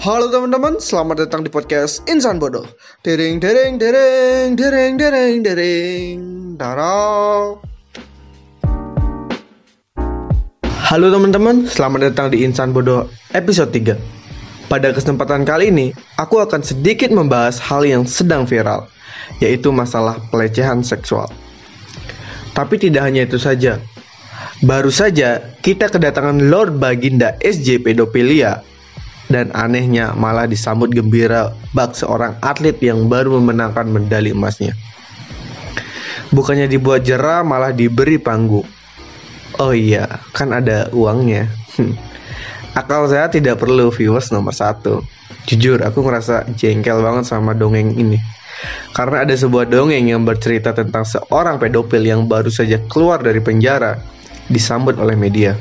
Halo teman-teman, selamat datang di podcast Insan Bodoh. Dereng dereng dereng dereng dereng dereng darah. Halo teman-teman, selamat datang di Insan Bodoh episode 3. Pada kesempatan kali ini, aku akan sedikit membahas hal yang sedang viral, yaitu masalah pelecehan seksual. Tapi tidak hanya itu saja. Baru saja kita kedatangan Lord Baginda SJ Pedopilia dan anehnya malah disambut gembira bak seorang atlet yang baru memenangkan medali emasnya. Bukannya dibuat jerah malah diberi panggung. Oh iya, kan ada uangnya. Hmm. Akal saya tidak perlu viewers nomor satu. Jujur, aku ngerasa jengkel banget sama dongeng ini. Karena ada sebuah dongeng yang bercerita tentang seorang pedofil yang baru saja keluar dari penjara disambut oleh media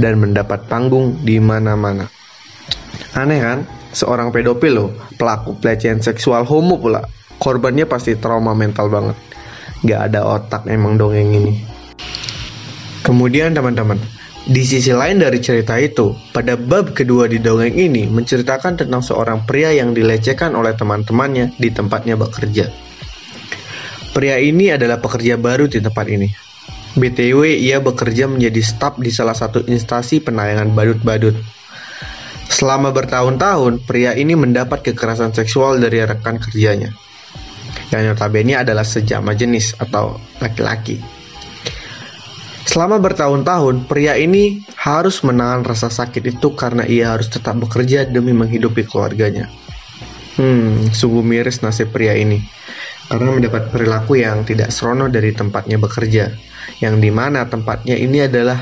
dan mendapat panggung di mana-mana. Aneh kan? Seorang pedofil loh, pelaku pelecehan seksual homo pula. Korbannya pasti trauma mental banget. Gak ada otak emang dongeng ini. Kemudian teman-teman, di sisi lain dari cerita itu, pada bab kedua di dongeng ini menceritakan tentang seorang pria yang dilecehkan oleh teman-temannya di tempatnya bekerja. Pria ini adalah pekerja baru di tempat ini. BTW, ia bekerja menjadi staf di salah satu instansi penayangan badut-badut Selama bertahun-tahun, pria ini mendapat kekerasan seksual dari rekan kerjanya. Yang notabene adalah sejama jenis atau laki-laki. Selama bertahun-tahun, pria ini harus menahan rasa sakit itu karena ia harus tetap bekerja demi menghidupi keluarganya. Hmm, sungguh miris nasib pria ini. Karena mendapat perilaku yang tidak serono dari tempatnya bekerja, yang di mana tempatnya ini adalah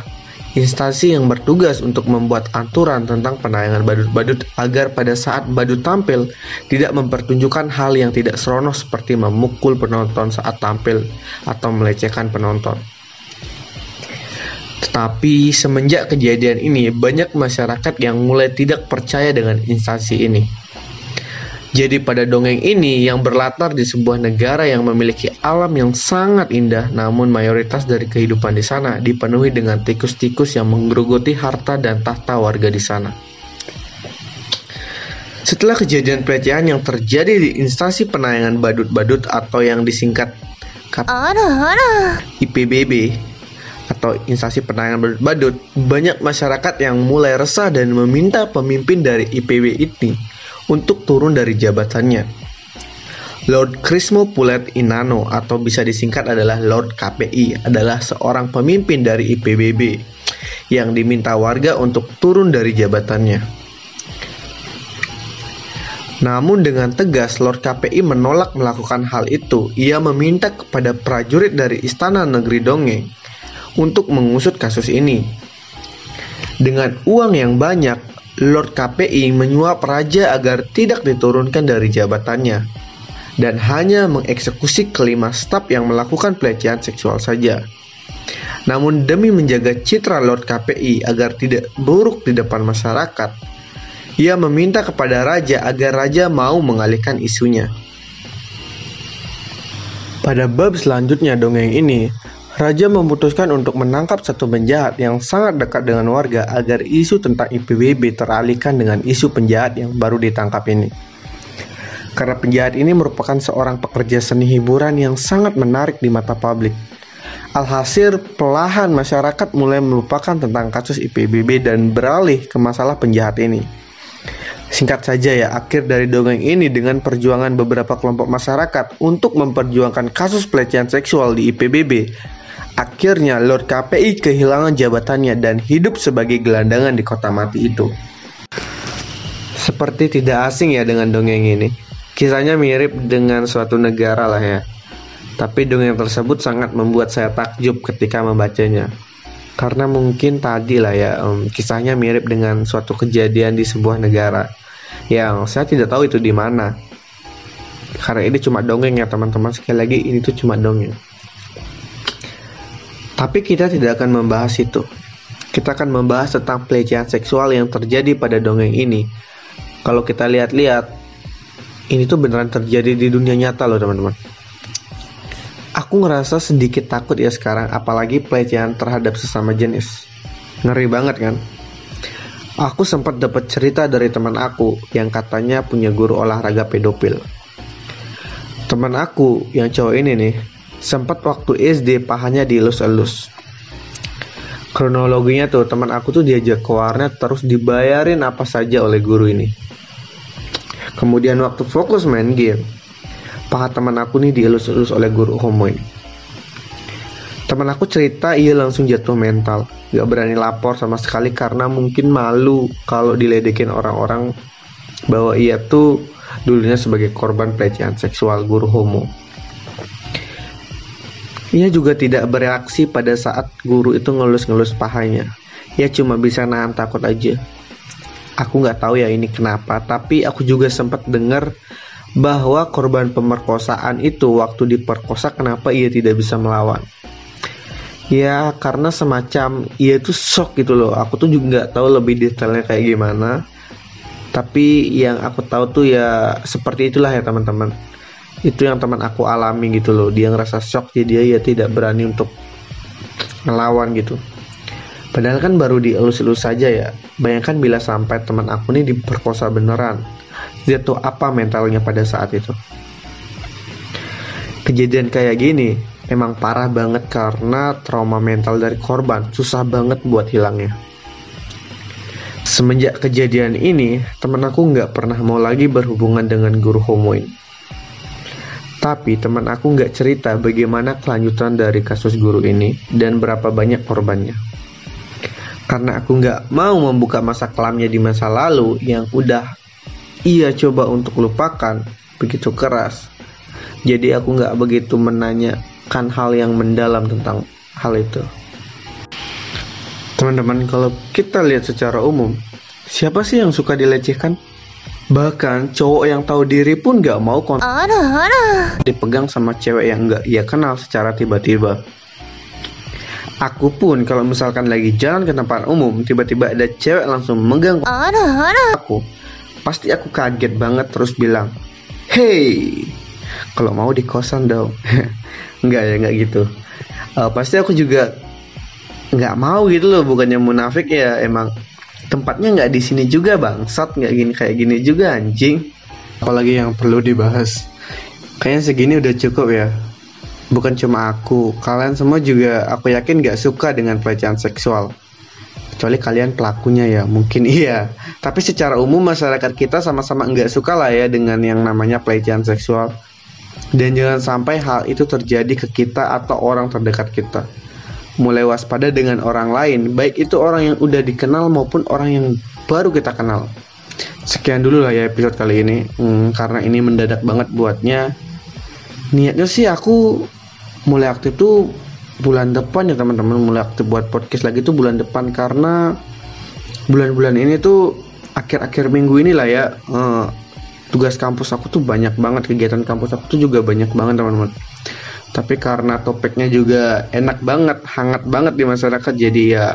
instansi yang bertugas untuk membuat aturan tentang penayangan badut-badut agar pada saat badut tampil tidak mempertunjukkan hal yang tidak serono seperti memukul penonton saat tampil atau melecehkan penonton. Tetapi semenjak kejadian ini banyak masyarakat yang mulai tidak percaya dengan instansi ini jadi pada dongeng ini yang berlatar di sebuah negara yang memiliki alam yang sangat indah namun mayoritas dari kehidupan di sana dipenuhi dengan tikus-tikus yang menggerogoti harta dan tahta warga di sana. Setelah kejadian pelecehan yang terjadi di instansi penayangan badut-badut atau yang disingkat IPBB atau instansi penayangan badut-badut, banyak masyarakat yang mulai resah dan meminta pemimpin dari IPB ini untuk turun dari jabatannya. Lord Krismo Pulet Inano atau bisa disingkat adalah Lord KPI adalah seorang pemimpin dari IPBB yang diminta warga untuk turun dari jabatannya. Namun dengan tegas Lord KPI menolak melakukan hal itu. Ia meminta kepada prajurit dari Istana Negeri Dongeng untuk mengusut kasus ini. Dengan uang yang banyak, Lord KPI menyuap raja agar tidak diturunkan dari jabatannya dan hanya mengeksekusi kelima staf yang melakukan pelecehan seksual saja. Namun demi menjaga citra Lord KPI agar tidak buruk di depan masyarakat, ia meminta kepada raja agar raja mau mengalihkan isunya. Pada bab selanjutnya dongeng ini, Raja memutuskan untuk menangkap satu penjahat yang sangat dekat dengan warga agar isu tentang IPBB teralihkan dengan isu penjahat yang baru ditangkap ini. Karena penjahat ini merupakan seorang pekerja seni hiburan yang sangat menarik di mata publik. Alhasil, pelahan masyarakat mulai melupakan tentang kasus IPBB dan beralih ke masalah penjahat ini. Singkat saja ya, akhir dari dongeng ini dengan perjuangan beberapa kelompok masyarakat untuk memperjuangkan kasus pelecehan seksual di IPBB Akhirnya Lord KPI kehilangan jabatannya dan hidup sebagai gelandangan di kota mati itu. Seperti tidak asing ya dengan dongeng ini. Kisahnya mirip dengan suatu negara lah ya. Tapi dongeng tersebut sangat membuat saya takjub ketika membacanya. Karena mungkin tadi lah ya, um, kisahnya mirip dengan suatu kejadian di sebuah negara yang saya tidak tahu itu di mana. Karena ini cuma dongeng ya teman-teman. Sekali lagi ini tuh cuma dongeng. Tapi kita tidak akan membahas itu. Kita akan membahas tentang pelecehan seksual yang terjadi pada dongeng ini. Kalau kita lihat-lihat, ini tuh beneran terjadi di dunia nyata loh teman-teman. Aku ngerasa sedikit takut ya sekarang, apalagi pelecehan terhadap sesama jenis. Ngeri banget kan? Aku sempat dapat cerita dari teman aku yang katanya punya guru olahraga pedofil. Teman aku yang cowok ini nih, sempat waktu SD pahanya dielus-elus. Kronologinya tuh teman aku tuh diajak ke warnet terus dibayarin apa saja oleh guru ini. Kemudian waktu fokus main game, paha teman aku nih dielus-elus oleh guru homo ini. Teman aku cerita ia langsung jatuh mental, gak berani lapor sama sekali karena mungkin malu kalau diledekin orang-orang bahwa ia tuh dulunya sebagai korban pelecehan seksual guru homo. Ia juga tidak bereaksi pada saat guru itu ngelus-ngelus pahanya. Ia cuma bisa nahan takut aja. Aku nggak tahu ya ini kenapa, tapi aku juga sempat dengar bahwa korban pemerkosaan itu waktu diperkosa kenapa ia tidak bisa melawan. Ya karena semacam ia itu shock gitu loh. Aku tuh juga nggak tahu lebih detailnya kayak gimana. Tapi yang aku tahu tuh ya seperti itulah ya teman-teman. Itu yang teman aku alami gitu loh. Dia ngerasa shock jadi dia ya tidak berani untuk ngelawan gitu. Padahal kan baru dielus-elus saja ya. Bayangkan bila sampai teman aku nih diperkosa beneran. Dia tuh apa mentalnya pada saat itu. Kejadian kayak gini emang parah banget karena trauma mental dari korban susah banget buat hilangnya. Semenjak kejadian ini, teman aku nggak pernah mau lagi berhubungan dengan guru homo ini. Tapi teman aku nggak cerita bagaimana kelanjutan dari kasus guru ini dan berapa banyak korbannya. Karena aku nggak mau membuka masa kelamnya di masa lalu yang udah ia coba untuk lupakan begitu keras. Jadi aku nggak begitu menanya kan hal yang mendalam tentang hal itu. Teman-teman, kalau kita lihat secara umum, siapa sih yang suka dilecehkan? Bahkan cowok yang tahu diri pun gak mau kon dipegang sama cewek yang gak ia kenal secara tiba-tiba. Aku pun kalau misalkan lagi jalan ke tempat umum, tiba-tiba ada cewek langsung megang aku, pasti aku kaget banget terus bilang, Hey, kalau mau di kosan dong. Enggak ya, enggak gitu. Uh, pasti aku juga nggak mau gitu loh, bukannya munafik ya emang tempatnya nggak di sini juga bangsat nggak gini kayak gini juga anjing. Apalagi yang perlu dibahas. Kayaknya segini udah cukup ya. Bukan cuma aku, kalian semua juga aku yakin gak suka dengan pelecehan seksual. Kecuali kalian pelakunya ya, mungkin iya. Tapi secara umum masyarakat kita sama-sama nggak suka lah ya dengan yang namanya pelecehan seksual dan jangan sampai hal itu terjadi ke kita atau orang terdekat kita. Mulai waspada dengan orang lain, baik itu orang yang udah dikenal maupun orang yang baru kita kenal. Sekian dulu lah ya episode kali ini, hmm, karena ini mendadak banget buatnya. Niatnya sih aku mulai aktif tuh bulan depan ya teman-teman, mulai aktif buat podcast lagi tuh bulan depan karena bulan-bulan ini tuh akhir-akhir minggu ini lah ya. Uh, tugas kampus aku tuh banyak banget kegiatan kampus aku tuh juga banyak banget teman-teman tapi karena topiknya juga enak banget hangat banget di masyarakat jadi ya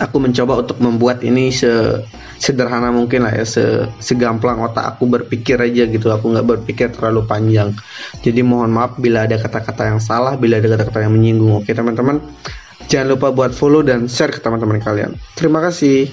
aku mencoba untuk membuat ini se sederhana mungkin lah ya se segamplang otak aku berpikir aja gitu. Aku nggak berpikir terlalu panjang. Jadi mohon maaf bila ada kata-kata yang salah bila ada kata-kata yang menyinggung. Oke teman-teman jangan lupa buat follow dan share ke teman-teman kalian. Terima kasih